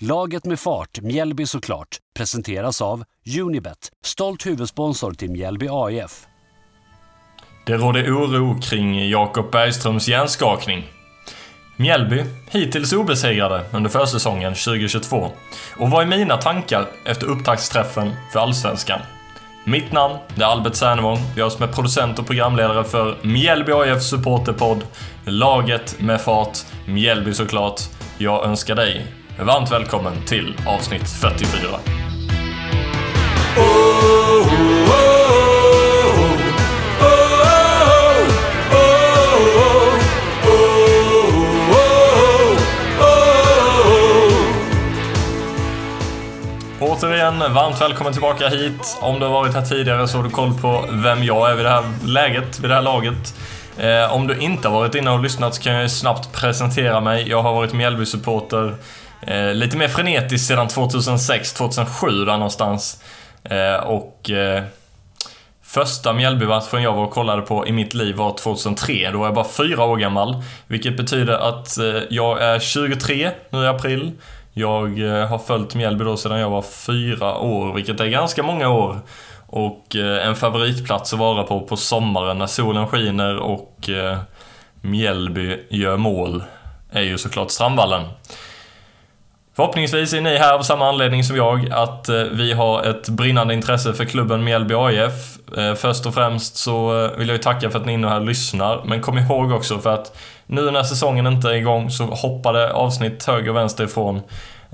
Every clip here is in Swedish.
Laget med fart, Mjällby såklart, presenteras av Unibet, stolt huvudsponsor till Mjällby AIF. Det råder oro kring Jakob Bergströms hjärnskakning. Mjällby, hittills obesegrade under försäsongen 2022. Och vad är mina tankar efter upptaktsträffen för Allsvenskan? Mitt namn är Albert Sernevång. Jag som är producent och programledare för Mjällby AIF Supporterpodd. Laget med fart, Mjällby såklart. Jag önskar dig varmt välkommen till avsnitt 44. Återigen, varmt välkommen tillbaka hit. Om du har varit här tidigare så har du koll på vem jag är vid det här läget, vid det här laget. Eh, om du inte har varit inne och lyssnat så kan jag snabbt presentera mig. Jag har varit Mjällby-supporter eh, lite mer frenetiskt sedan 2006-2007 där någonstans. Eh, och eh, första Mjällbymatchen jag var och kollade på i mitt liv var 2003. Då var jag bara fyra år gammal. Vilket betyder att eh, jag är 23 nu i april. Jag eh, har följt Mjällby då sedan jag var fyra år, vilket är ganska många år. Och eh, en favoritplats att vara på på sommaren när solen skiner och eh, Mjällby gör mål är ju såklart Strandvallen. Förhoppningsvis är ni här av samma anledning som jag, att eh, vi har ett brinnande intresse för klubben Mjällby AIF. Eh, först och främst så eh, vill jag ju tacka för att ni är inne här och lyssnar, men kom ihåg också för att nu när säsongen inte är igång så hoppade avsnitt höger och vänster ifrån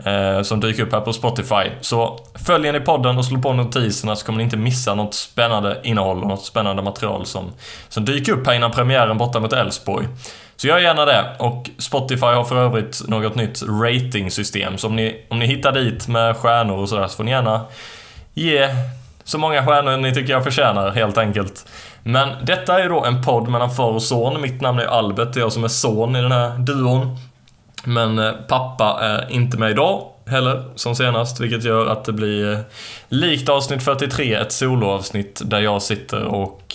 eh, som dyker upp här på Spotify. Så följer ni podden och slår på notiserna så kommer ni inte missa något spännande innehåll och något spännande material som, som dyker upp här innan premiären borta mot Elfsborg. Så gör gärna det. Och Spotify har för övrigt något nytt ratingsystem. Så om ni, om ni hittar dit med stjärnor och sådär så får ni gärna ge så många stjärnor ni tycker jag förtjänar helt enkelt. Men detta är ju då en podd mellan far och son. Mitt namn är Albert, det är jag som är son i den här duon. Men eh, pappa är inte med idag heller, som senast, vilket gör att det blir eh, likt avsnitt 43, ett soloavsnitt där jag sitter och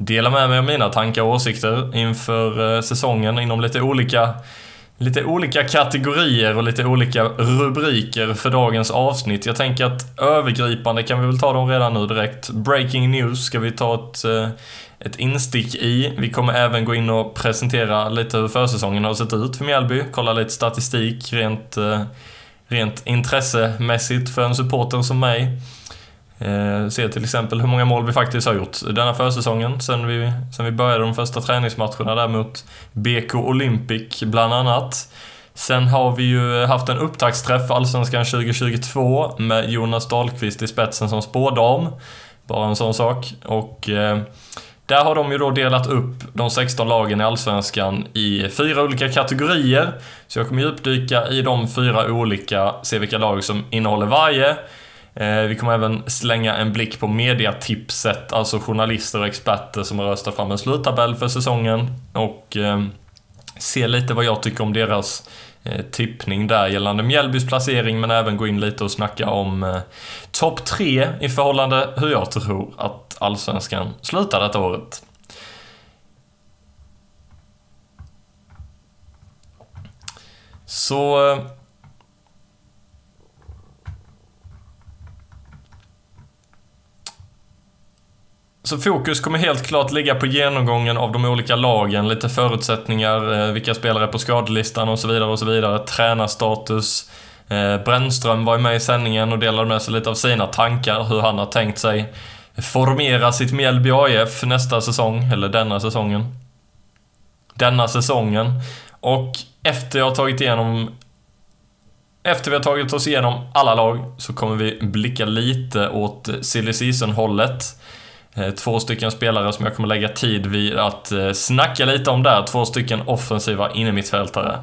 Dela med mig av mina tankar och åsikter inför eh, säsongen inom lite olika lite olika kategorier och lite olika rubriker för dagens avsnitt. Jag tänker att övergripande kan vi väl ta dem redan nu direkt. Breaking news ska vi ta ett, eh, ett instick i. Vi kommer även gå in och presentera lite hur försäsongen har sett ut för Mjällby. Kolla lite statistik rent, eh, rent intressemässigt för en supporter som mig. Eh, se till exempel hur många mål vi faktiskt har gjort denna försäsongen sen vi, sen vi började de första träningsmatcherna där mot BK Olympic bland annat. Sen har vi ju haft en upptaktsträff för Allsvenskan 2022 med Jonas Dahlqvist i spetsen som spådam. Bara en sån sak. Och eh, där har de ju då delat upp de 16 lagen i Allsvenskan i fyra olika kategorier. Så jag kommer djupdyka i de fyra olika, se vilka lag som innehåller varje. Eh, vi kommer även slänga en blick på mediatipset, alltså journalister och experter som har röstat fram en sluttabell för säsongen och eh, se lite vad jag tycker om deras eh, tippning där gällande Mjällbys placering men även gå in lite och snacka om topp tre i förhållande hur jag tror att Allsvenskan slutar detta året. Så Så fokus kommer helt klart ligga på genomgången av de olika lagen, lite förutsättningar, eh, vilka spelare på skadelistan och så vidare och så vidare. Tränarstatus. Eh, Brännström var ju med i sändningen och delade med sig lite av sina tankar, hur han har tänkt sig formera sitt Mjällby AIF nästa säsong, eller denna säsongen. Denna säsongen. Och efter jag har tagit igenom efter vi har tagit oss igenom alla lag så kommer vi blicka lite åt silly season-hållet. Eh, två stycken spelare som jag kommer lägga tid vid att eh, snacka lite om där. Två stycken offensiva innermittfältare.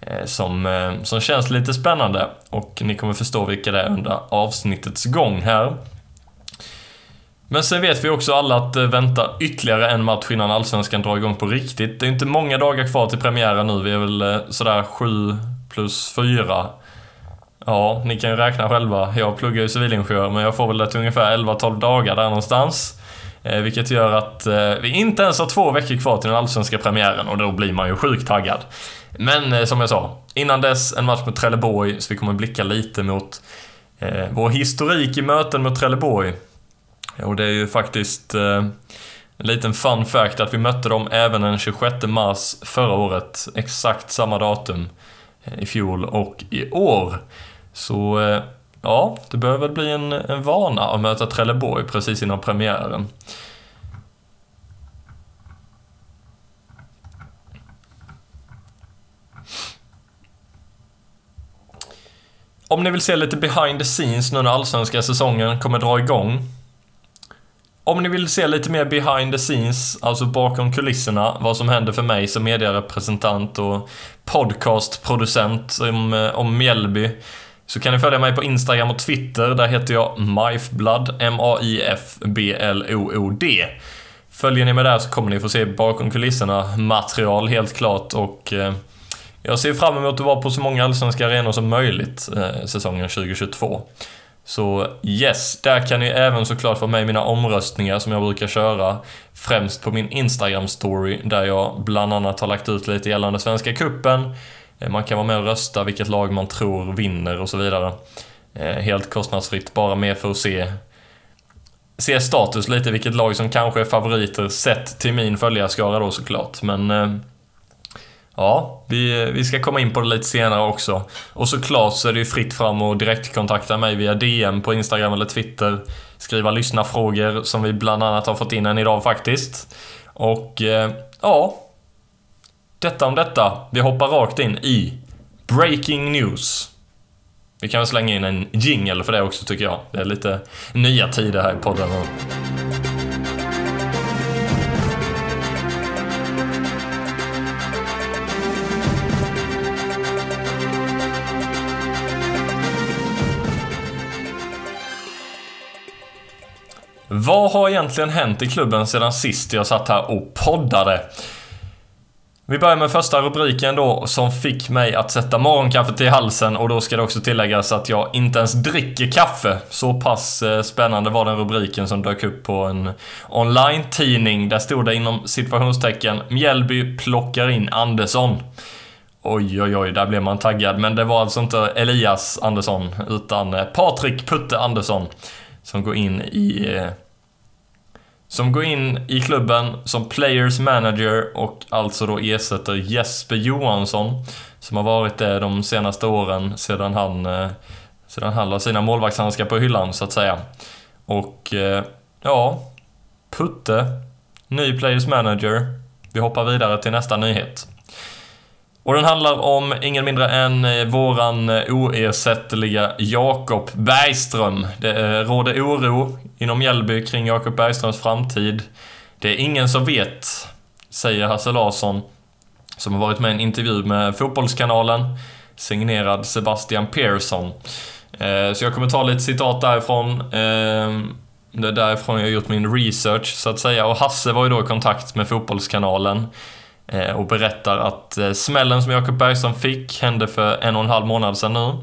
Eh, som, som känns lite spännande och ni kommer förstå vilka det är under avsnittets gång här. Men sen vet vi också alla att det väntar ytterligare en match innan Allsvenskan drar igång på riktigt. Det är inte många dagar kvar till premiären nu. Vi är väl sådär 7 plus 4 Ja, ni kan ju räkna själva. Jag pluggar ju civilingenjör, men jag får väl det till ungefär 11-12 dagar där någonstans. Eh, vilket gör att eh, vi inte ens har två veckor kvar till den allsvenska premiären och då blir man ju sjukt taggad. Men eh, som jag sa, innan dess en match mot Trelleborg, så vi kommer blicka lite mot eh, vår historik i möten mot Trelleborg. Och det är ju faktiskt eh, en liten fun fact att vi mötte dem även den 26 mars förra året, exakt samma datum eh, i fjol och i år. Så eh, ja, det börjar väl bli en, en vana att möta Trelleborg precis innan premiären. Om ni vill se lite behind the scenes nu när allsvenska säsongen kommer dra igång. Om ni vill se lite mer behind the scenes, alltså bakom kulisserna, vad som händer för mig som medierepresentant och podcastproducent om, eh, om Mjällby, så kan ni följa mig på Instagram och Twitter. Där heter jag Mifblood, M-A-I-F-B-L-O-O-D. Följer ni mig där så kommer ni få se bakom kulisserna material helt klart och eh, jag ser fram emot att vara på så många allsvenska arenor som möjligt eh, säsongen 2022. Så yes, där kan ni även såklart få med mina omröstningar som jag brukar köra. Främst på min Instagram-story där jag bland annat har lagt ut lite gällande Svenska Kuppen. Eh, man kan vara med och rösta vilket lag man tror vinner och så vidare. Eh, helt kostnadsfritt, bara med för att se se status lite, vilket lag som kanske är favoriter sett till min följarskara då såklart. Men eh, Ja, vi, vi ska komma in på det lite senare också. Och såklart så är det ju fritt fram att direktkontakta mig via DM på Instagram eller Twitter. Skriva lyssnarfrågor som vi bland annat har fått in en idag faktiskt. Och ja, detta om detta. Vi hoppar rakt in i Breaking News. Vi kan väl slänga in en jingle för det också tycker jag. Det är lite nya tider här i podden. Vad har egentligen hänt i klubben sedan sist jag satt här och poddade? Vi börjar med första rubriken då, som fick mig att sätta morgonkaffet i halsen och då ska det också tilläggas att jag inte ens dricker kaffe. Så pass eh, spännande var den rubriken som dök upp på en online-tidning. Där stod det inom situationstecken Mjällby plockar in Andersson. Oj, oj, oj, där blev man taggad. Men det var alltså inte Elias Andersson, utan eh, Patrik Putte Andersson som går in i eh, som går in i klubben som players manager och alltså då ersätter Jesper Johansson som har varit det de senaste åren sedan han, eh, sedan han la sina målvaktshandskar på hyllan så att säga. Och eh, ja, Putte, ny players manager. Vi hoppar vidare till nästa nyhet. Och den handlar om ingen mindre än eh, våran eh, oersättliga Jakob Bergström. Det eh, råder oro inom Mjällby kring Jakob Bergströms framtid. Det är ingen som vet, säger Hasse Larsson, som har varit med i en intervju med Fotbollskanalen, signerad Sebastian Persson. Så jag kommer ta lite citat därifrån. Ehm, det är därifrån jag har gjort min research, så att säga. Och Hasse var ju då i kontakt med Fotbollskanalen Eh, och berättar att eh, smällen som Jakob Bergström fick hände för en och en halv månad sedan nu.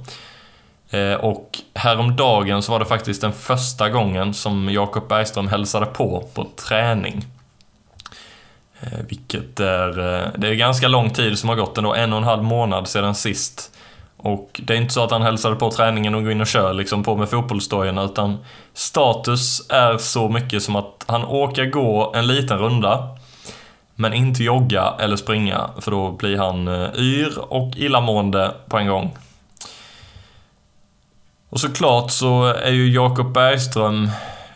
Eh, och häromdagen så var det faktiskt den första gången som Jakob Bergström hälsade på på träning. Vilket är, det är ganska lång tid som har gått ändå, en och en halv månad sedan sist. Och det är inte så att han hälsade på träningen och går in och kör liksom på med fotbollsdojorna utan status är så mycket som att han åker gå en liten runda men inte jogga eller springa, för då blir han eh, yr och illamående på en gång. Och såklart så är ju Jakob Bergström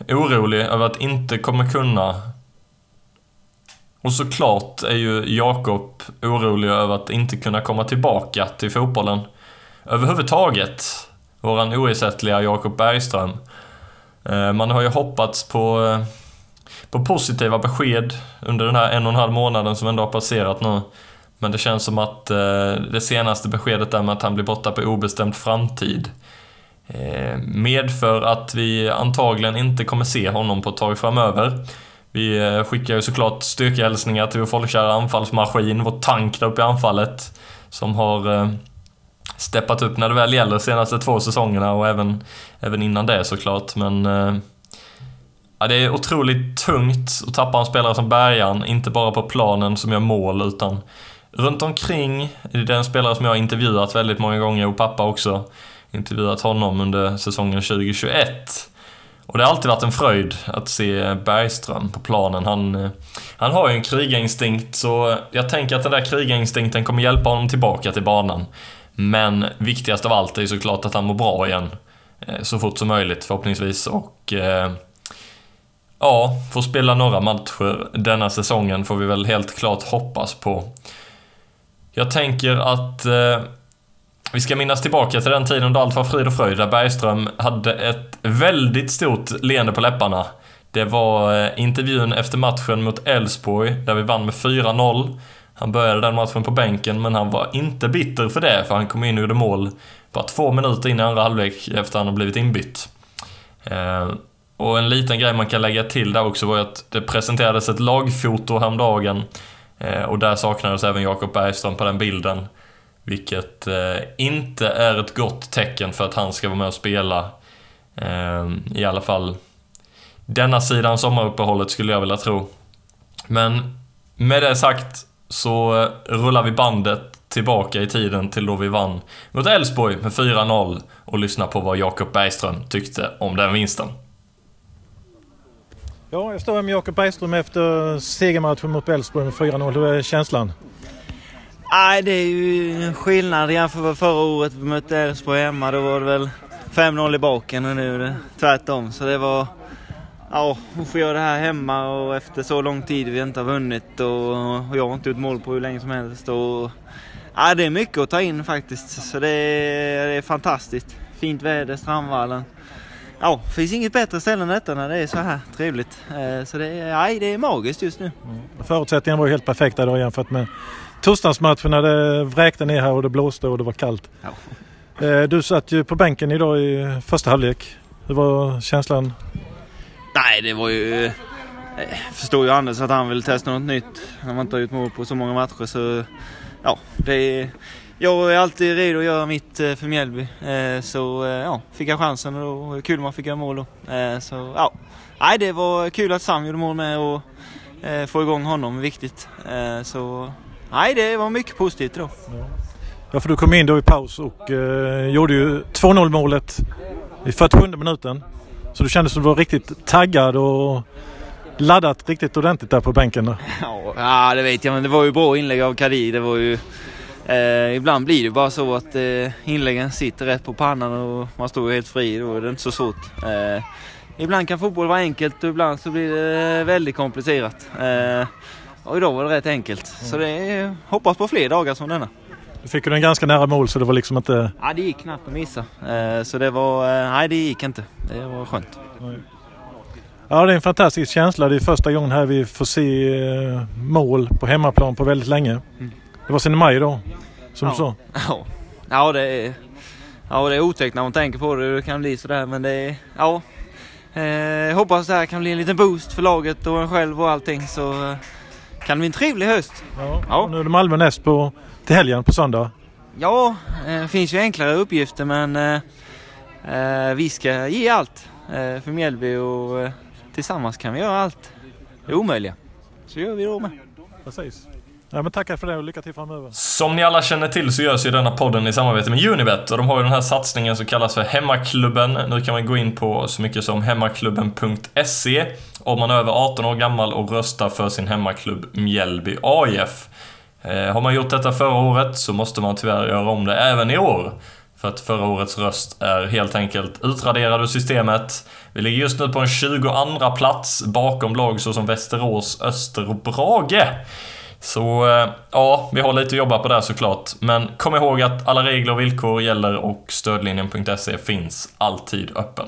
orolig över att inte kommer kunna och såklart är ju Jakob orolig över att inte kunna komma tillbaka till fotbollen överhuvudtaget. Våran oersättliga Jakob Bergström. Eh, man har ju hoppats på eh, på positiva besked under den här en och en halv månaden som ändå har passerat nu. Men det känns som att eh, det senaste beskedet där med att han blir borta på obestämd framtid eh, medför att vi antagligen inte kommer se honom på ett tag framöver. Vi eh, skickar ju såklart styrkehälsningar till vår folkkära anfallsmaskin, vår tank där uppe i anfallet, som har eh, steppat upp när det väl gäller de senaste två säsongerna och även, även innan det såklart. Men eh, Ja, det är otroligt tungt att tappa en spelare som Bergan, inte bara på planen som gör mål, utan runt omkring. Det är en spelare som jag har intervjuat väldigt många gånger och pappa också. Intervjuat honom under säsongen 2021. Och det har alltid varit en fröjd att se Bergström på planen. Han, han har ju en krigarinstinkt, så jag tänker att den där krigarinstinkten kommer hjälpa honom tillbaka till banan. Men viktigast av allt är ju såklart att han mår bra igen. Eh, så fort som möjligt förhoppningsvis och eh, ja, får spela några matcher denna säsongen får vi väl helt klart hoppas på. Jag tänker att eh, vi ska minnas tillbaka till den tiden då allt var frid och fröjd, där Bergström hade ett väldigt stort leende på läpparna. Det var eh, intervjun efter matchen mot Elfsborg, där vi vann med 4-0. Han började den matchen på bänken, men han var inte bitter för det, för han kom in och gjorde mål bara två minuter in i andra halvlek efter att han har blivit inbytt. Eh, och en liten grej man kan lägga till där också var ju att det presenterades ett lagfoto häromdagen eh, och där saknades även Jakob Bergström på den bilden. Vilket eh, inte är ett gott tecken för att han ska vara med och spela. Eh, I alla fall denna sidan sommaruppehållet skulle jag vilja tro. Men med det sagt så rullar vi bandet tillbaka i tiden till då vi vann mot Elfsborg med 4-0 och lyssnar på vad Jakob Bergström tyckte om den vinsten. Ja, jag står här med Jakob Bergström efter segermatchen mot Elfsborg med 4-0. Hur är känslan? Nej, det är ju en skillnad jämfört med förra året. Vi mötte Elfsborg hemma. Då var det väl 5-0 i baken och nu är det tvärtom. Så det var... Ja, att få göra det här hemma och efter så lång tid vi inte har vunnit och, och jag har inte gjort mål på hur länge som helst. Och, ja, det är mycket att ta in faktiskt. Så det är, det är fantastiskt. Fint väder, Strandvallen ja, finns inget bättre ställe än detta när det är så här trevligt. Eh, så det är, nej, det är magiskt just nu. Mm. Förutsättningarna var ju helt perfekta då jämfört med torsdagsmatchen när det vräkte ner här och det blåste och det var kallt. Ja. Eh, du satt ju på bänken idag i första halvlek. Hur var känslan? Nej, det var ju... Jag eh, förstår ju Anders att han vill testa något nytt. Han har inte gjort mål på så många matcher så... Ja, det är jag är alltid redo att göra mitt eh, för Mjällby. Eh, så eh, ja, fick jag chansen och då var det kul man fick göra mål då. Så ja, Nej, det var kul att Sam gjorde mål med och få igång honom, viktigt. Så nej, det var mycket positivt då. Ja, för du kom in då i paus och gjorde ju 2-0 målet i 47 minuten. Så du kände att du var riktigt taggad och laddat riktigt ordentligt där på bänken? Då. Ja, det vet jag, men det var ju bra inlägg av Kadir. Det var ju Eh, ibland blir det bara så att eh, inläggen sitter rätt på pannan och man står helt fri. Då är det inte så svårt. Eh, ibland kan fotboll vara enkelt och ibland så blir det väldigt komplicerat. Eh, och idag var det rätt enkelt. Så det är, hoppas på fler dagar som denna. Du fick den ganska nära mål så det var liksom inte... Ja, det gick knappt att missa. Eh, så det var... Eh, nej, det gick inte. Det var skönt. Ja, det är en fantastisk känsla. Det är första gången här vi får se mål på hemmaplan på väldigt länge. Mm. Det var sen i maj då, som ja. du sa. Ja, ja det är, ja, det är otäckt när man tänker på det. Det kan bli sådär, men det är... Ja. Eh, hoppas det här kan bli en liten boost för laget och en själv och allting. Så eh, kan det bli en trevlig höst. Ja, ja. Nu är det Malmö näst på, till helgen på söndag. Ja, det eh, finns ju enklare uppgifter men eh, eh, vi ska ge allt eh, för Mjällby och tillsammans kan vi göra allt det omöjliga. Så gör vi då med. Precis. Ja, men tackar för det och lycka till framöver. Som ni alla känner till så görs ju denna podden i samarbete med Unibet och de har ju den här satsningen som kallas för Hemmaklubben. Nu kan man gå in på så mycket som hemmaklubben.se om man är över 18 år gammal och röstar för sin hemmaklubb Mjällby AIF. Eh, har man gjort detta förra året så måste man tyvärr göra om det även i år. För att förra årets röst är helt enkelt utraderad ur systemet. Vi ligger just nu på en 22 plats bakom lag såsom Västerås, Öster och Brage. Så eh, ja, vi har lite att jobba på där såklart. Men kom ihåg att alla regler och villkor gäller och stödlinjen.se finns alltid öppen.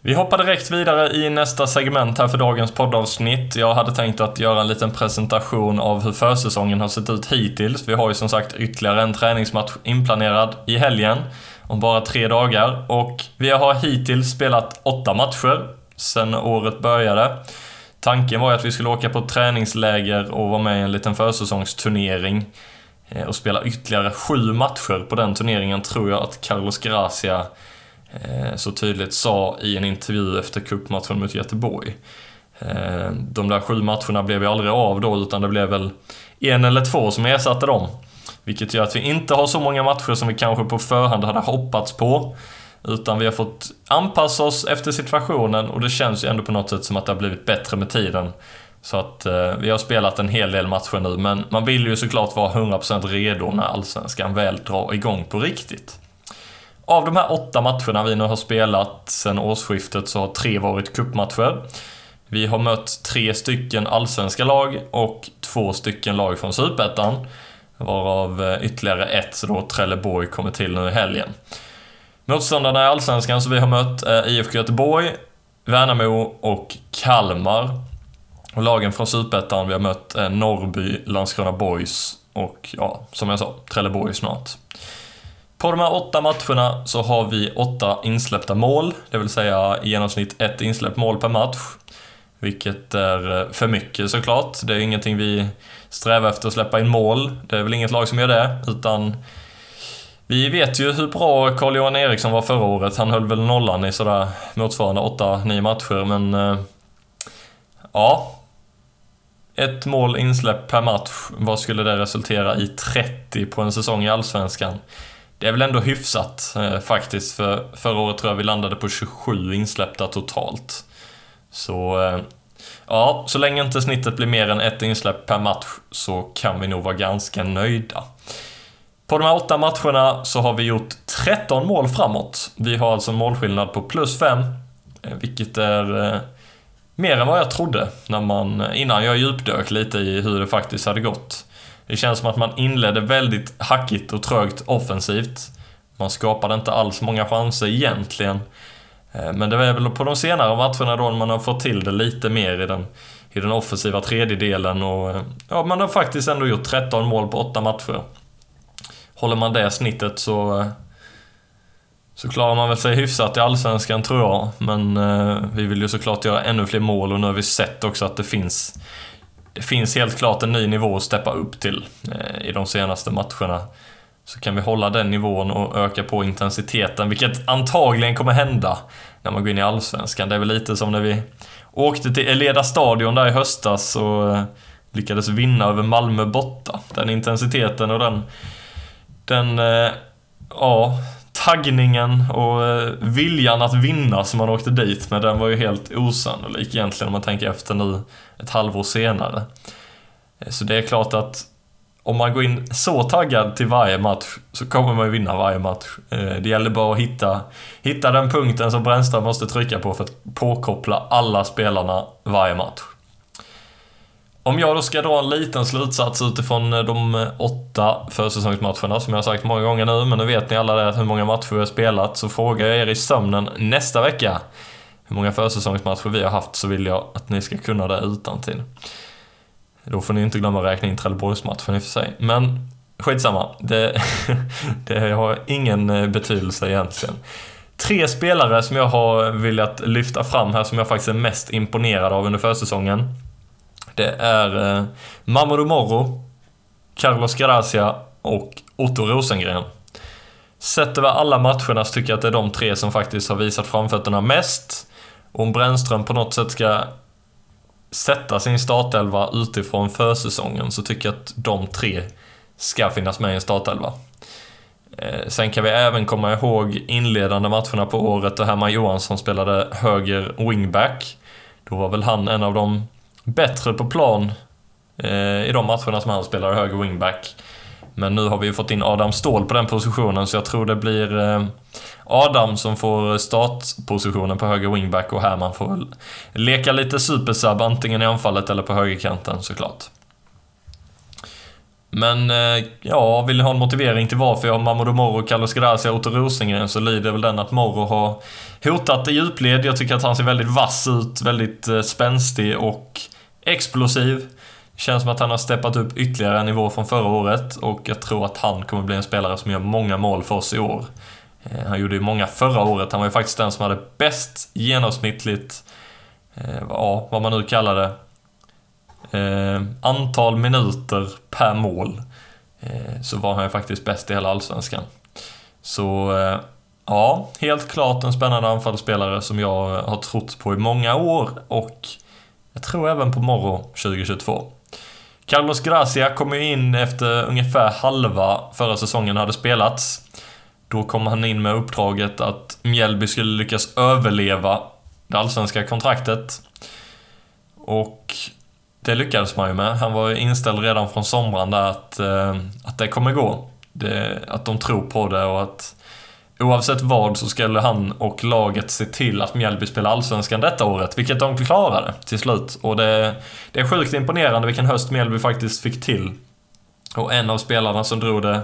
Vi hoppar direkt vidare i nästa segment här för dagens poddavsnitt. Jag hade tänkt att göra en liten presentation av hur försäsongen har sett ut hittills. Vi har ju som sagt ytterligare en träningsmatch inplanerad i helgen om bara tre dagar och vi har hittills spelat åtta matcher sedan året började. Tanken var ju att vi skulle åka på träningsläger och vara med i en liten försäsongsturnering. Eh, och spela ytterligare sju matcher på den turneringen tror jag att Carlos Gracia eh, så tydligt sa i en intervju efter cupmatchen mot Göteborg. Eh, de där sju matcherna blev ju aldrig av då, utan det blev väl en eller två som ersatte dem. Vilket gör att vi inte har så många matcher som vi kanske på förhand hade hoppats på. Utan vi har fått anpassa oss efter situationen och det känns ju ändå på något sätt som att det har blivit bättre med tiden. Så att eh, vi har spelat en hel del matcher nu, men man vill ju såklart vara 100% redo när Allsvenskan väl drar igång på riktigt. Av de här åtta matcherna vi nu har spelat sedan årsskiftet så har tre varit kuppmatcher. Vi har mött tre stycken allsvenska lag och två stycken lag från Superettan. Varav eh, ytterligare ett, så då Trelleborg, kommer till nu i helgen. Motståndarna i Allsvenskan som vi har mött är IFK Göteborg, Värnamo och Kalmar. Och lagen från Superettan vi har mött är Norrby, Landskrona Boys och, ja, som jag sa, Trelleborg snart. På de här åtta matcherna så har vi åtta insläppta mål, det vill säga i genomsnitt ett insläppt mål per match. Vilket är eh, för mycket såklart. Det är ingenting vi strävar efter att släppa in mål. Det är väl inget lag som gör det, utan vi vet ju hur bra Carl-Johan Eriksson var förra året. Han höll väl nollan i sådär motsvarande 8-9 matcher, men... Eh, ja. Ett mål insläpp per match, vad skulle det resultera i 30 på en säsong i Allsvenskan? Det är väl ändå hyfsat eh, faktiskt, för förra året tror jag vi landade på 27 insläppta totalt. Så... Eh, ja, så länge inte snittet blir mer än ett insläpp per match så kan vi nog vara ganska nöjda. På de här åtta matcherna så har vi gjort 13 mål framåt. Vi har alltså en målskillnad på plus 5, eh, vilket är eh, mer än vad jag trodde när man, eh, innan jag djupdök lite i hur det faktiskt hade gått. Det känns som att man inledde väldigt hackigt och trögt offensivt. Man skapade inte alls många chanser egentligen. Men det var väl på de senare matcherna då man har fått till det lite mer i den, i den offensiva tredjedelen och ja, man har faktiskt ändå gjort 13 mål på 8 matcher håller man det snittet så, så klarar man väl sig hyfsat i Allsvenskan tror jag. Men eh, vi vill ju såklart göra ännu fler mål och nu har vi sett också att det finns det finns helt klart en ny nivå att steppa upp till eh, i de senaste matcherna. Så kan vi hålla den nivån och öka på intensiteten, vilket antagligen kommer hända när man går in i Allsvenskan. Det är väl lite som när vi åkte till Eleda Stadion där i höstas och eh, lyckades vinna över Malmö borta. Den intensiteten och den den, eh, ja, taggningen och eh, viljan att vinna som man åkte dit med, den var ju helt osannolik egentligen om man tänker efter nu ett halvår senare. Eh, så det är klart att om man går in så taggad till varje match så kommer man ju vinna varje match. Det gäller bara att hitta, hitta den punkten som Brännström måste trycka på för att påkoppla alla spelarna varje match. Om jag då ska dra en liten slutsats utifrån eh, de eh, åtta försäsongsmatcherna som jag har sagt många gånger nu, men nu vet ni alla det, hur många matcher vi har spelat, så frågar jag er i sömnen nästa vecka hur många försäsongsmatcher vi har haft så vill jag att ni ska kunna det utan till. Då får ni inte glömma att räkna in Trelleborgsmatchen i och för sig. Men skitsamma, det, det har ingen eh, betydelse egentligen. Tre spelare som jag har velat lyfta fram här som jag faktiskt är mest imponerad av under försäsongen. Det är eh, Mamadou Moro, Carlos Gracia och Otto Rosengren. Sett över alla matcherna så tycker jag att det är de tre som faktiskt har visat framfötterna mest. Om Brännström på något sätt ska sätta sin startelva utifrån försäsongen så tycker jag att de tre ska finnas med i en startelva. Eh, sen kan vi även komma ihåg inledande matcherna på året då Herman Johansson spelade höger wingback. Då var väl han en av de bättre på plan eh, i de matcherna som han spelar höger wingback. Men nu har vi ju fått in Adam Ståhl på den positionen så jag tror det blir eh, Adam som får startpositionen på höger wingback och Herman får väl leka lite supersub antingen i anfallet eller på högerkanten såklart. Men eh, ja, vill ni ha en motivering till varför jag har Mamadou Moro, Carlos Gracia och Otto Rosengren så lyder väl den att Moro har hotat i djupled. Jag tycker att han ser väldigt vass ut, väldigt eh, spänstig och explosiv. Känns som att han har steppat upp ytterligare en nivå från förra året och jag tror att han kommer bli en spelare som gör många mål för oss i år. Eh, han gjorde ju många förra året. Han var ju faktiskt den som hade bäst genomsnittligt, eh, ja, vad man nu kallar det, eh, antal minuter per mål. Så var han ju faktiskt bäst i hela Allsvenskan. Så Ja, helt klart en spännande anfallsspelare som jag har trott på i många år och jag tror även på Morro 2022. Carlos Gracia kom ju in efter ungefär halva förra säsongen hade spelats. Då kom han in med uppdraget att Mjällby skulle lyckas överleva det allsvenska kontraktet. Och det lyckades man ju med. Han var inställd redan från sommaren där att, eh, att det kommer gå. Det, att de tror på det och att oavsett vad så skulle han och laget se till att Mjällby spelar Allsvenskan detta året, vilket de klarade till slut. Och det, det är sjukt imponerande vilken höst Mjällby faktiskt fick till. Och en av spelarna som drog det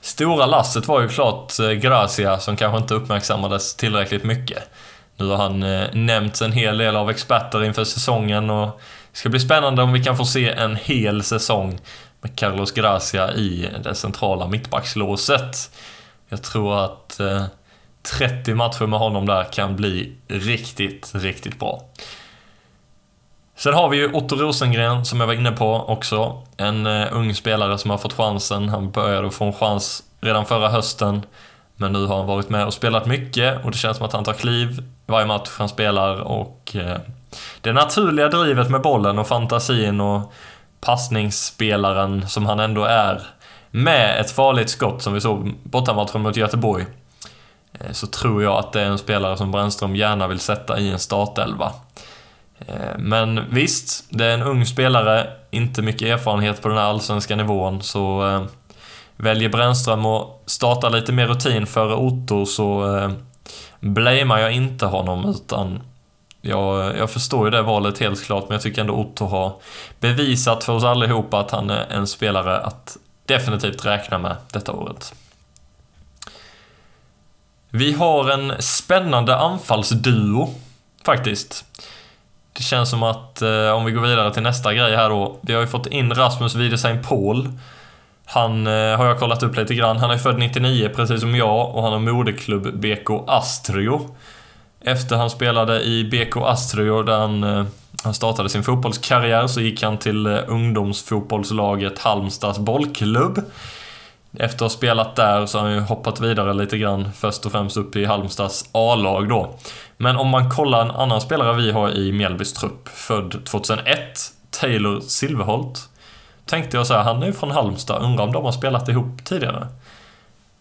stora lasset var ju klart eh, Gracia, som kanske inte uppmärksammades tillräckligt mycket. Nu har han eh, nämnts en hel del av experter inför säsongen och det ska bli spännande om vi kan få se en hel säsong med Carlos Gracia i det centrala mittbackslåset. Jag tror att eh, 30 matcher med honom där kan bli riktigt, riktigt bra. Sen har vi ju Otto Rosengren som jag var inne på också. En eh, ung spelare som har fått chansen. Han började få en chans redan förra hösten. Men nu har han varit med och spelat mycket och det känns som att han tar kliv varje match han spelar och eh, det naturliga drivet med bollen och fantasin och passningsspelaren som han ändå är med ett farligt skott som vi såg bortamatchen mot Göteborg eh, så tror jag att det är en spelare som Brännström gärna vill sätta i en startelva. Eh, men visst, det är en ung spelare, inte mycket erfarenhet på den här allsvenska nivån, så eh, väljer Brännström att starta lite mer rutin före Otto så eh, blamear jag inte honom utan jag, jag förstår ju det valet helt klart men jag tycker ändå Otto har bevisat för oss allihopa att han är en spelare att definitivt räkna med detta året. Vi har en spännande anfallsduo faktiskt. Det känns som att, eh, om vi går vidare till nästa grej här då. Vi har ju fått in Rasmus Wiedesheim Paul. Han eh, har jag kollat upp lite grann. Han är född 99 precis som jag och han har moderklubb BK Astrio. Efter han spelade i BK Astrio där han, eh, han startade sin fotbollskarriär så gick han till eh, ungdomsfotbollslaget Halmstads bollklubb. Efter att ha spelat där så har han ju hoppat vidare lite grann, först och främst upp i Halmstads A-lag då. Men om man kollar en annan spelare vi har i Mjällbys trupp, född 2001, Taylor Silverholt. Tänkte jag så här, han är ju från Halmstad, undrar om de har spelat ihop tidigare?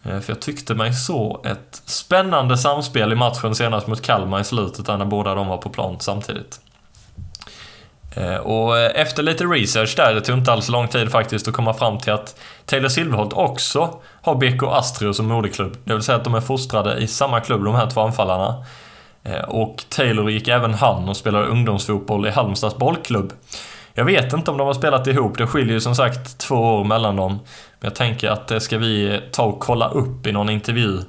Eh, för jag tyckte mig så ett spännande samspel i matchen senast mot Kalmar i slutet där när båda de var på plan samtidigt. Eh, och eh, efter lite research där, det tog inte alls lång tid faktiskt att komma fram till att Taylor Silverholt också har BK Astrio som moderklubb. Det vill säga att de är fostrade i samma klubb, de här två anfallarna. Eh, och Taylor gick även han och spelade ungdomsfotboll i Halmstads bollklubb. Jag vet inte om de har spelat ihop, det skiljer ju som sagt två år mellan dem. Men jag tänker att det ska vi ta och kolla upp i någon intervju.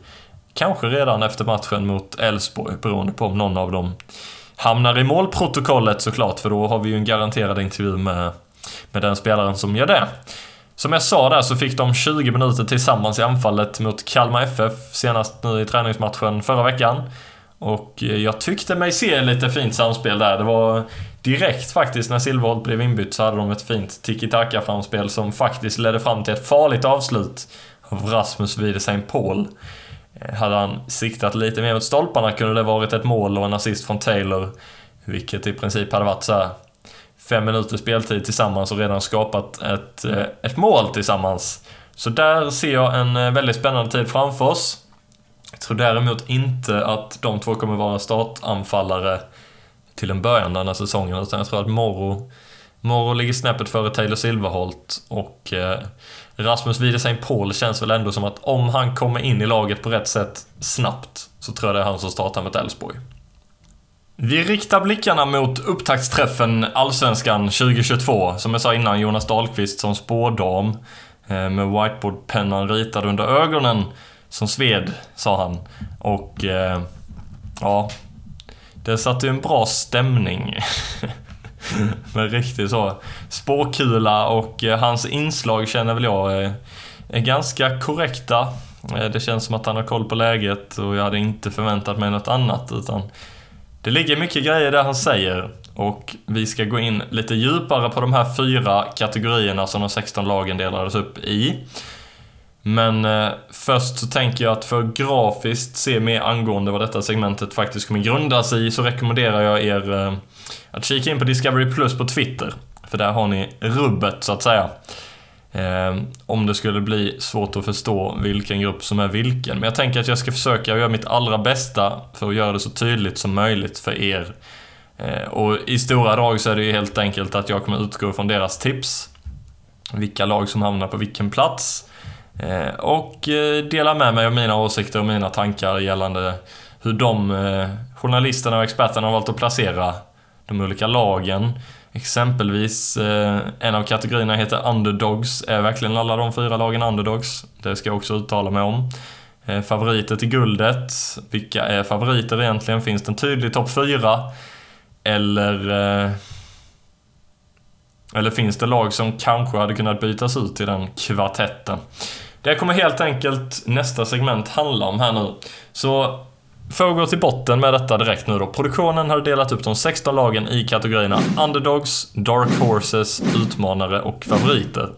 Kanske redan efter matchen mot Elfsborg, beroende på om någon av dem hamnar i målprotokollet såklart, för då har vi ju en garanterad intervju med, med den spelaren som gör det. Som jag sa där så fick de 20 minuter tillsammans i anfallet mot Kalmar FF senast nu i träningsmatchen förra veckan. Och eh, jag tyckte mig se lite fint samspel där. Det var direkt faktiskt när Silverholt blev inbytt så hade de ett fint tiki-taka-framspel som faktiskt ledde fram till ett farligt avslut av Rasmus Wiedesheim Paul. Eh, hade han siktat lite mer mot stolparna kunde det varit ett mål och en assist från Taylor. Vilket i princip hade varit så här fem minuters speltid tillsammans och redan skapat ett, eh, ett mål tillsammans. Så där ser jag en eh, väldigt spännande tid framför oss. Jag tror däremot inte att de två kommer vara startanfallare till en början den här säsongen, utan jag tror att Morro, Morro ligger snäppet före Taylor Silverholt och eh, Rasmus Wiedesheim Paul känns väl ändå som att om han kommer in i laget på rätt sätt snabbt så tror jag det är han som startar mot Elfsborg. Vi riktar blickarna mot upptaktsträffen Allsvenskan 2022. Som jag sa innan, Jonas Dahlqvist som spådam eh, med whiteboardpennan ritad under ögonen som sved, sa han. Och eh, ja, det satte ju en bra stämning. Med riktigt så spåkula och eh, hans inslag känner väl jag eh, är, ganska korrekta. Eh, det känns som att han har koll på läget och jag hade inte förväntat mig något annat utan det ligger mycket grejer där han säger och vi ska gå in lite djupare på de här fyra kategorierna som de 16 lagen delades upp i. Men eh, först så tänker jag att för att grafiskt se mer angående vad detta segmentet faktiskt kommer grundas i så rekommenderar jag er eh, att kika in på Discovery Plus på Twitter. För där har ni rubbet så att säga. Eh, om det skulle bli svårt att förstå vilken grupp som är vilken. Men jag tänker att jag ska försöka göra mitt allra bästa för att göra det så tydligt som möjligt för er. Eh, och i stora drag så är det ju helt enkelt att jag kommer utgå från deras tips. Vilka lag som hamnar på vilken plats. Eh, och eh, dela med mig av mina åsikter och mina tankar gällande hur de eh, journalisterna och experterna har valt att placera de olika lagen. Exempelvis, en av kategorierna heter Underdogs. Är verkligen alla de fyra lagen Underdogs? Det ska jag också uttala mig om. Favoriter till guldet. Vilka är favoriter egentligen? Finns det en tydlig topp fyra? Eller... Eller finns det lag som kanske hade kunnat bytas ut i den kvartetten? Det kommer helt enkelt nästa segment handla om här nu. Så för att gå till botten med detta direkt nu då. Produktionen har delat upp de 16 lagen i kategorierna Underdogs, Dark Horses, Utmanare och Favoriter.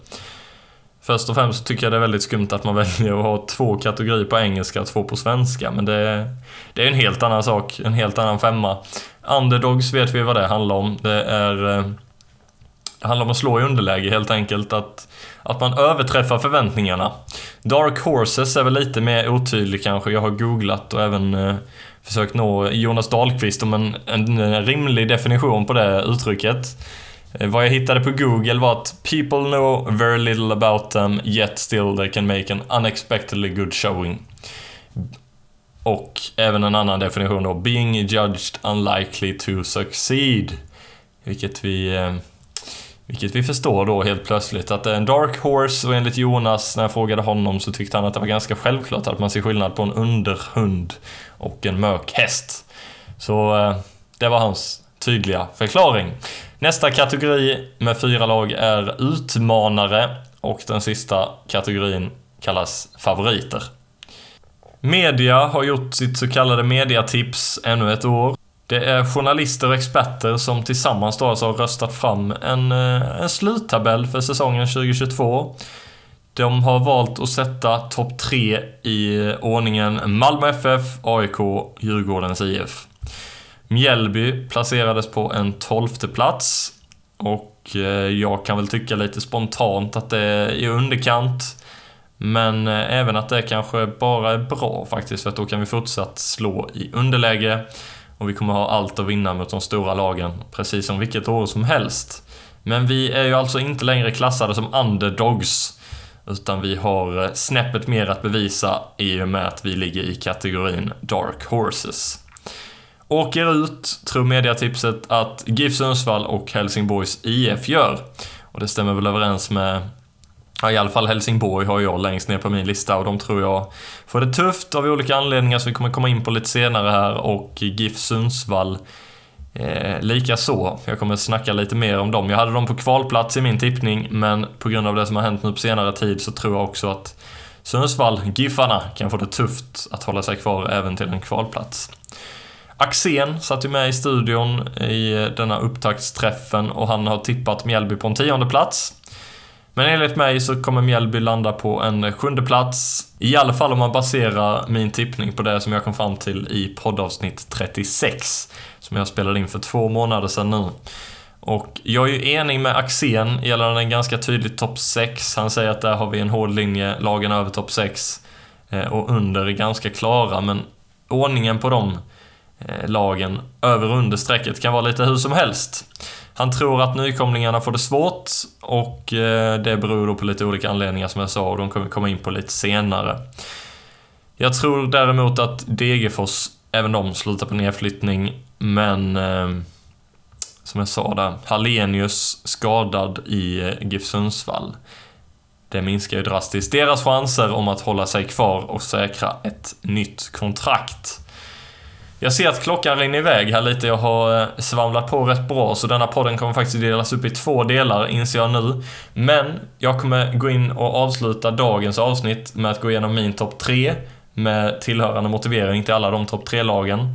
Först och främst tycker jag det är väldigt skumt att man väljer att ha två kategorier på engelska och två på svenska, men det, det är en helt annan sak, en helt annan femma. Underdogs vet vi vad det handlar om. Det är... Eh, det handlar om att slå i underläge helt enkelt, att att man överträffar förväntningarna. Dark Horses är väl lite mer otydlig kanske. Jag har googlat och även eh, försökt nå Jonas Dahlqvist om en, en rimlig definition på det uttrycket. Eh, vad jag hittade på Google var att “People know very little about them, yet still they can make an unexpectedly good showing”. Och även en annan definition då, “Being judged unlikely to succeed”. Vilket vi eh, vilket vi förstår då helt plötsligt att det är en Dark Horse och enligt Jonas, när jag frågade honom, så tyckte han att det var ganska självklart att man ser skillnad på en underhund och en mörk häst. Så eh, det var hans tydliga förklaring. Nästa kategori med fyra lag är utmanare och den sista kategorin kallas favoriter. Media har gjort sitt så kallade mediatips ännu ett år. Det är journalister och experter som tillsammans då alltså har röstat fram en, eh, en sluttabell för säsongen 2022. De har valt att sätta topp 3 i eh, ordningen Malmö FF, AIK, Djurgårdens IF. Mjällby placerades på en tolfte plats och eh, jag kan väl tycka lite spontant att det är i underkant. Men även att det kanske bara är bra faktiskt, för att då kan vi fortsatt slå i underläge. Och vi kommer ha allt att vinna mot de stora lagen, precis som vilket år som helst. Men vi är ju alltså inte längre klassade som underdogs. Utan vi har eh, snäppet mer att bevisa i och med att vi ligger i kategorin Dark Horses. Åker ut, tror mediatipset, att GIF Sundsvall och Helsingborgs IF gör. Och det stämmer väl överens med Ja, i alla fall Helsingborg har jag längst ner på min lista och de tror jag får det tufft av olika anledningar som vi kommer komma in på lite senare här och GIF Sundsvall eh, likaså. Jag kommer snacka lite mer om dem. Jag hade dem på kvalplats i min tippning men på grund av det som har hänt nu på senare tid så tror jag också att Sundsvall, Giffarna, kan få det tufft att hålla sig kvar även till en kvalplats. Axén satt ju med i studion i denna upptaktsträffen och han har tippat Mjällby på en tionde plats. Men enligt mig så kommer Mjällby landa på en sjunde plats. I alla fall om man baserar min tippning på det som jag kom fram till i poddavsnitt 36. Som jag spelade in för två månader sedan nu. Och jag är ju enig med Axén gällande en ganska tydlig topp 6. Han säger att där har vi en hård linje, lagen över topp 6. Eh, och under är ganska klara, men ordningen på de eh, lagen över och under strecket kan vara lite hur som helst. Han tror att nykomlingarna får det svårt och eh, det beror då på lite olika anledningar som jag sa och de kommer vi komma in på lite senare. Jag tror däremot att Degerfors, även de, slutar på nedflyttning, men eh, som jag sa där, Hallenius skadad i eh, GIF Sundsvall. Det minskar ju drastiskt deras chanser om att hålla sig kvar och säkra ett nytt kontrakt. Jag ser att klockan rinner iväg här lite. Jag har eh, svamlat på rätt bra, så denna podden kommer faktiskt delas upp i två delar, inser jag nu. Men jag kommer gå in och avsluta dagens avsnitt med att gå igenom min topp 3 med tillhörande motivering till alla de topp 3-lagen.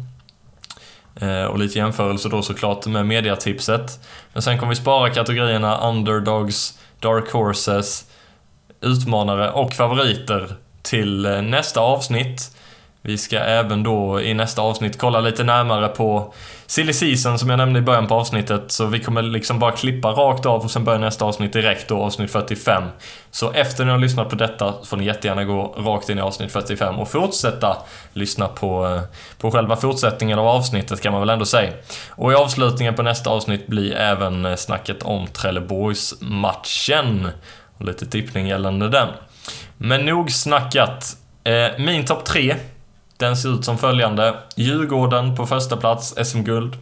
Eh, och lite jämförelse då såklart med mediatipset. Men sen kommer vi spara kategorierna underdogs, dark horses, utmanare och favoriter till eh, nästa avsnitt. Vi ska även då i nästa avsnitt kolla lite närmare på Silly Season som jag nämnde i början på avsnittet. Så vi kommer liksom bara klippa rakt av och sen börjar nästa avsnitt direkt då, avsnitt 45. Så efter ni har lyssnat på detta får ni jättegärna gå rakt in i avsnitt 45 och fortsätta lyssna på, eh, på själva fortsättningen av avsnittet kan man väl ändå säga. Och i avslutningen på nästa avsnitt blir även eh, snacket om Trelleborgs-matchen. Och lite tippning gällande den. Men nog snackat. Eh, min topp 3 den ser ut som följande. Djurgården på första plats, SM-guld.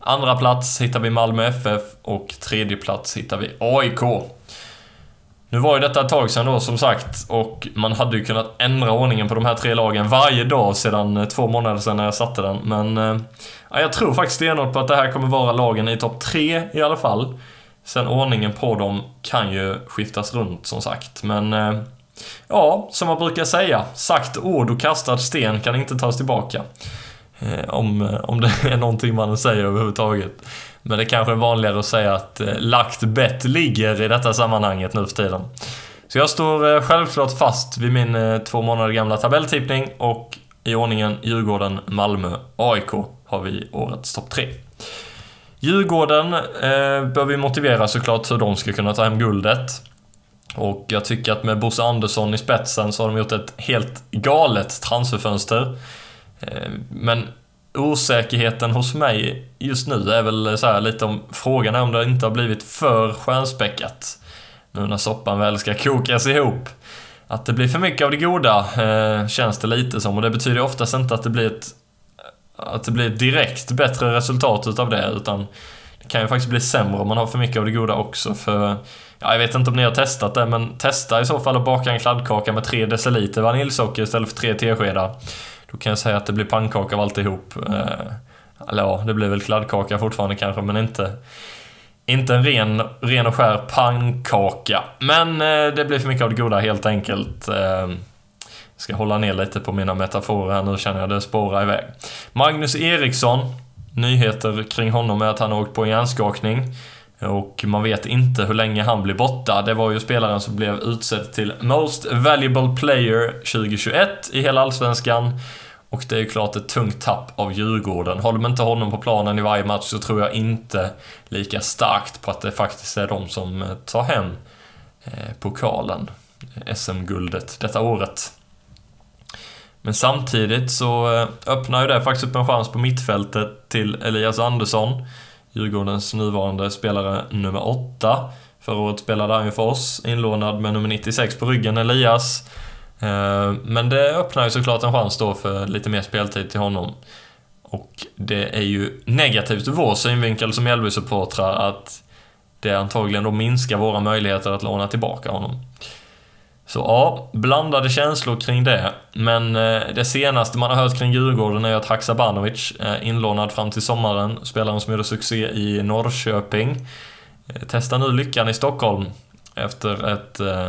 Andra plats hittar vi Malmö FF och tredje plats hittar vi AIK. Nu var ju detta ett tag sedan då som sagt och man hade ju kunnat ändra ordningen på de här tre lagen varje dag sedan eh, två månader sedan när jag satte den. Men eh, ja, jag tror faktiskt stenhårt på att det här kommer vara lagen i topp tre i alla fall. Sen ordningen på dem kan ju skiftas runt som sagt. Men eh, Ja, som man brukar säga, sagt ord och kastad sten kan inte tas tillbaka. Eh, om, eh, om det är någonting man säger överhuvudtaget. Men det kanske är vanligare att säga att eh, lagt bett ligger i detta sammanhanget nu för tiden. Så jag står självklart fast vid min två månader gamla tabelltippning och i ordningen Djurgården, Malmö, AIK har vi årets topp tre. Djurgården eh, bör vi motivera såklart hur de ska kunna ta hem guldet. Och jag tycker att med Bosse Andersson i spetsen så har de gjort ett helt galet transferfönster. Eh, men osäkerheten hos mig just nu är väl så lite om frågan är om det inte har blivit för stjärnspäckat. Nu när soppan väl ska kokas ihop. Att det blir för mycket av det goda eh, känns det lite som och det betyder oftast inte att det blir ett att det blir ett direkt bättre resultat utav det utan det kan ju faktiskt bli sämre om man har för mycket av det goda också för Ja, jag vet inte om ni har testat det, men testa i så fall att baka en kladdkaka med 3 deciliter vaniljsocker istället för 3 teskedar. Då kan jag säga att det blir pannkaka av alltihop. Eh, eller ja, det blir väl kladdkaka fortfarande kanske, men inte, inte en ren, ren och skär pannkaka. Men eh, det blir för mycket av det goda helt enkelt. Eh, jag ska hålla ner lite på mina metaforer här nu känner jag det spårar iväg. Magnus Eriksson. Nyheter kring honom är att han har åkt på en hjärnskakning. Och man vet inte hur länge han blir borta. Det var ju spelaren som blev utsedd till Most Valuable Player 2021 i hela Allsvenskan. Och det är ju klart ett tungt tapp av Djurgården. Håller man inte honom på planen i varje match så tror jag inte lika starkt på att det faktiskt är de som eh, tar hem eh, pokalen, eh, SM-guldet, detta året. Men samtidigt så öppnar ju det faktiskt upp en chans på mittfältet till Elias Andersson. Djurgårdens nuvarande spelare nummer 8. Förra året spelade han ju för oss, inlånad med nummer 96 på ryggen, Elias. Eh, men det öppnar ju såklart en chans då för lite mer speltid till honom. Och det är ju negativt ur vår synvinkel som Mjällby-supportrar att det antagligen då minskar våra möjligheter att låna tillbaka honom. Så ja, blandade känslor kring det. Men eh, det senaste man har hört kring Djurgården är att Haksabanovic, eh, inlånad fram till sommaren, spelaren som gjorde succé i Norrköping, eh, testar nu lyckan i Stockholm efter ett, eh,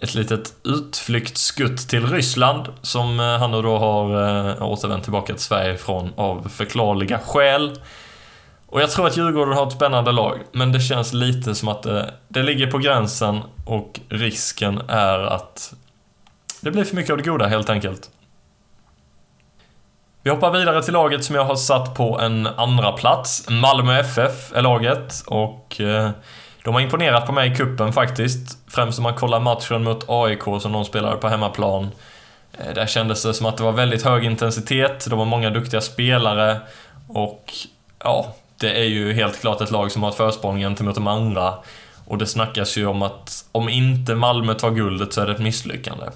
ett litet utflyktskutt till Ryssland som eh, han nu då har eh, återvänt tillbaka till Sverige ifrån av förklarliga skäl. Och jag tror att Djurgården har ett spännande lag, men det känns lite som att det, det ligger på gränsen och risken är att det blir för mycket av det goda helt enkelt. Vi hoppar vidare till laget som jag har satt på en andra plats. Malmö FF är laget och eh, de har imponerat på mig i kuppen faktiskt. Främst om man kollar matchen mot AIK som de spelade på hemmaplan. Eh, där kändes det som att det var väldigt hög intensitet, de har många duktiga spelare och ja, det är ju helt klart ett lag som har ett försprång gentemot de andra. Och det snackas ju om att om inte Malmö tar guldet så är det ett misslyckande.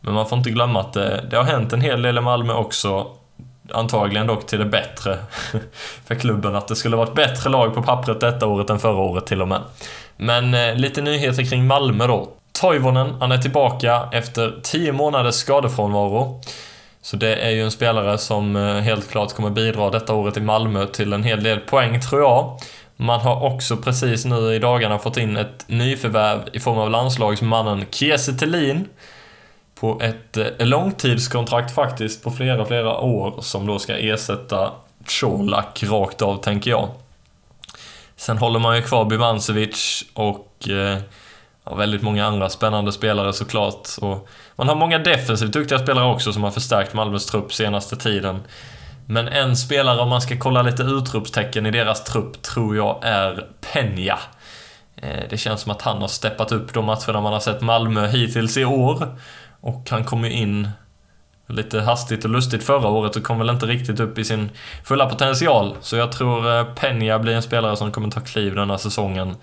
Men man får inte glömma att det, det har hänt en hel del i Malmö också. Antagligen dock till det bättre för klubben. Att det skulle vara ett bättre lag på pappret detta året än förra året till och med. Men eh, lite nyheter kring Malmö då. Toivonen, han är tillbaka efter 10 månaders skadefrånvaro. Så det är ju en spelare som eh, helt klart kommer bidra detta året i Malmö till en hel del poäng, tror jag. Man har också precis nu i dagarna fått in ett nyförvärv i form av landslagsmannen Kiese Thelin på ett eh, långtidskontrakt faktiskt på flera, flera år som då ska ersätta Colak rakt av, tänker jag. Sen håller man ju kvar Bivancevic och eh, och väldigt många andra spännande spelare såklart. Och man har många defensivt duktiga spelare också som har förstärkt Malmös trupp senaste tiden. Men en spelare, om man ska kolla lite utropstecken i deras trupp, tror jag är Peña. Eh, det känns som att han har steppat upp de matcherna man har sett Malmö hittills i år. Och han kom ju in lite hastigt och lustigt förra året och kom väl inte riktigt upp i sin fulla potential. Så jag tror eh, Peña blir en spelare som kommer ta kliv denna säsongen.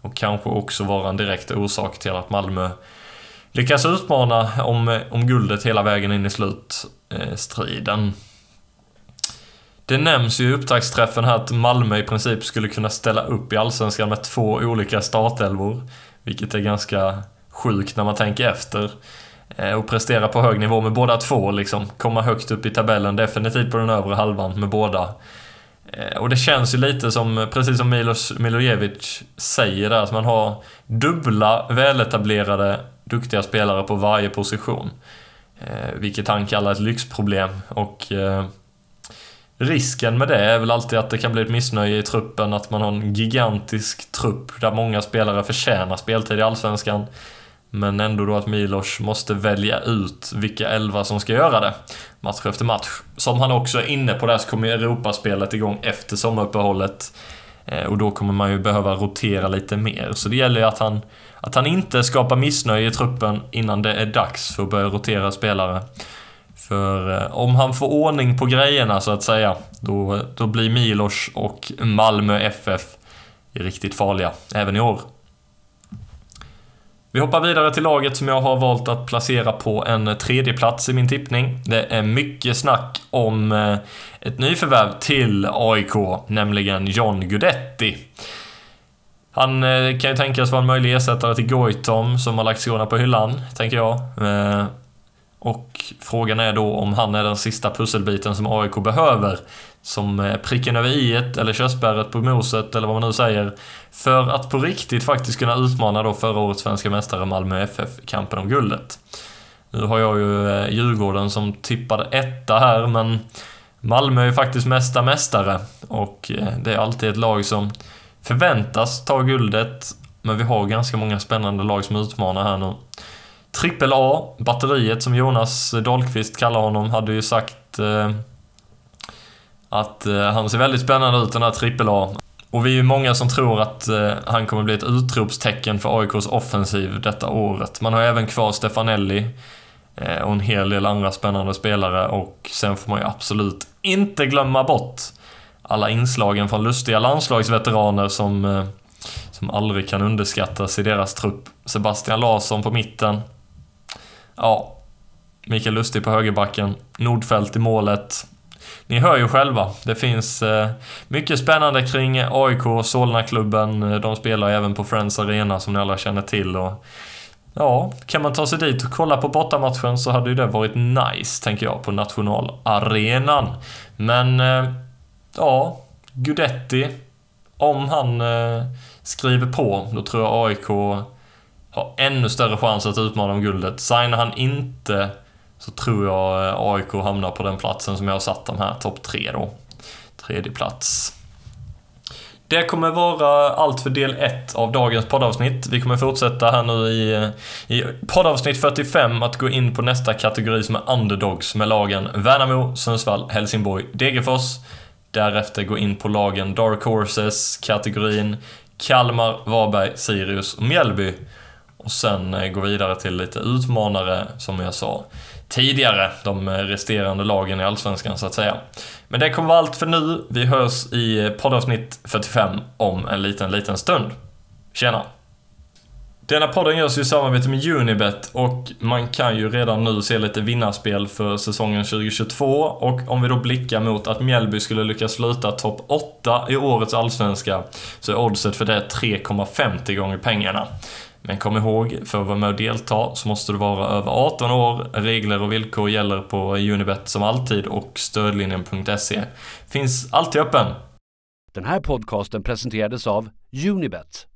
Och kanske också vara en direkt orsak till att Malmö lyckas utmana om, om guldet hela vägen in i slutstriden. Det nämns ju i upptaktsträffen här att Malmö i princip skulle kunna ställa upp i Allsvenskan med två olika startelvor. Vilket är ganska sjukt när man tänker efter. Eh, och prestera på hög nivå med båda två liksom. Komma högt upp i tabellen, definitivt på den övre halvan med båda. Eh, och det känns ju lite som, precis som Milos Milojevic säger där, att man har dubbla väletablerade duktiga spelare på varje position. Eh, vilket han kallar ett lyxproblem. Och eh, Risken med det är väl alltid att det kan bli ett missnöje i truppen, att man har en gigantisk trupp där många spelare förtjänar speltid i Allsvenskan. Men ändå då att Milos måste välja ut vilka elva som ska göra det. Match efter match. Som han också är inne på där så kommer Europaspelet igång efter sommaruppehållet. Eh, och då kommer man ju behöva rotera lite mer. Så det gäller ju att han, att han inte skapar missnöje i truppen innan det är dags för att börja rotera spelare. För eh, om han får ordning på grejerna så att säga, då, då blir Milos och Malmö FF riktigt farliga, även i år. Vi hoppar vidare till laget som jag har valt att placera på en tredje plats i min tippning. Det är mycket snack om eh, ett nyförvärv till AIK, nämligen John Guidetti. Han eh, kan ju tänkas vara en möjlig ersättare till Goitom som har lagt skorna på hyllan, tänker jag. Eh, och frågan är då om han är den sista pusselbiten som AIK behöver. Som eh, pricken över i eller körsbäret på moset, eller vad man nu säger. För att på riktigt faktiskt kunna utmana då förra årets svenska mästare Malmö FF i kampen om guldet. Nu har jag ju eh, Djurgården som tippade etta här, men Malmö är ju faktiskt mesta mästare. Och eh, det är alltid ett lag som förväntas ta guldet. Men vi har ganska många spännande lag som utmanar här nu. Trippel A, batteriet som Jonas Dahlqvist kallar honom, hade ju sagt eh, att eh, han ser väldigt spännande ut den här trippel A. Och vi är ju många som tror att eh, han kommer bli ett utropstecken för AIKs offensiv detta året. Man har även kvar Stefanelli eh, och en hel del andra spännande spelare och sen får man ju absolut inte glömma bort alla inslagen från lustiga landslagsveteraner som, som aldrig kan underskattas i deras trupp. Sebastian Larsson på mitten, Ja, Mikael Lustig på högerbacken, Nordfält i målet. Ni hör ju själva, det finns eh, mycket spännande kring AIK och Solna-klubben. Eh, de spelar även på Friends Arena som ni alla känner till. Och, ja, kan man ta sig dit och kolla på bortamatchen så hade ju det varit nice, tänker jag, på nationalarenan. Men, eh, ja, Gudetti, om han skriver på, då tror jag AIK har ännu större chans att utmana om guldet. Signar han inte så tror jag eh, AIK hamnar på den platsen som jag har satt dem här, topp tre då. Tredje plats. Det kommer vara allt för del 1 av dagens poddavsnitt. Vi kommer fortsätta här nu i, i poddavsnitt 45 att gå in på nästa kategori som är underdogs med lagen Värnamo, Sundsvall, Helsingborg, Degerfors. Därefter gå in på lagen Dark Horses, kategorin Kalmar, Varberg, Sirius och Mjällby. Och sen eh, gå vidare till lite utmanare, som jag sa tidigare, de resterande lagen i Allsvenskan så att säga. Men det kommer vara allt för nu. Vi hörs i poddavsnitt 45 om en liten, liten stund. Tjena! Denna podden görs i samarbete med Unibet och man kan ju redan nu se lite vinnarspel för säsongen 2022 och om vi då blickar mot att Mjällby skulle lyckas sluta topp 8 i årets allsvenska så är oddset för det 3,50 gånger pengarna. Men kom ihåg, för att vara med och delta så måste du vara över 18 år. Regler och villkor gäller på Unibet som alltid och stödlinjen.se finns alltid öppen. Den här podcasten presenterades av Unibet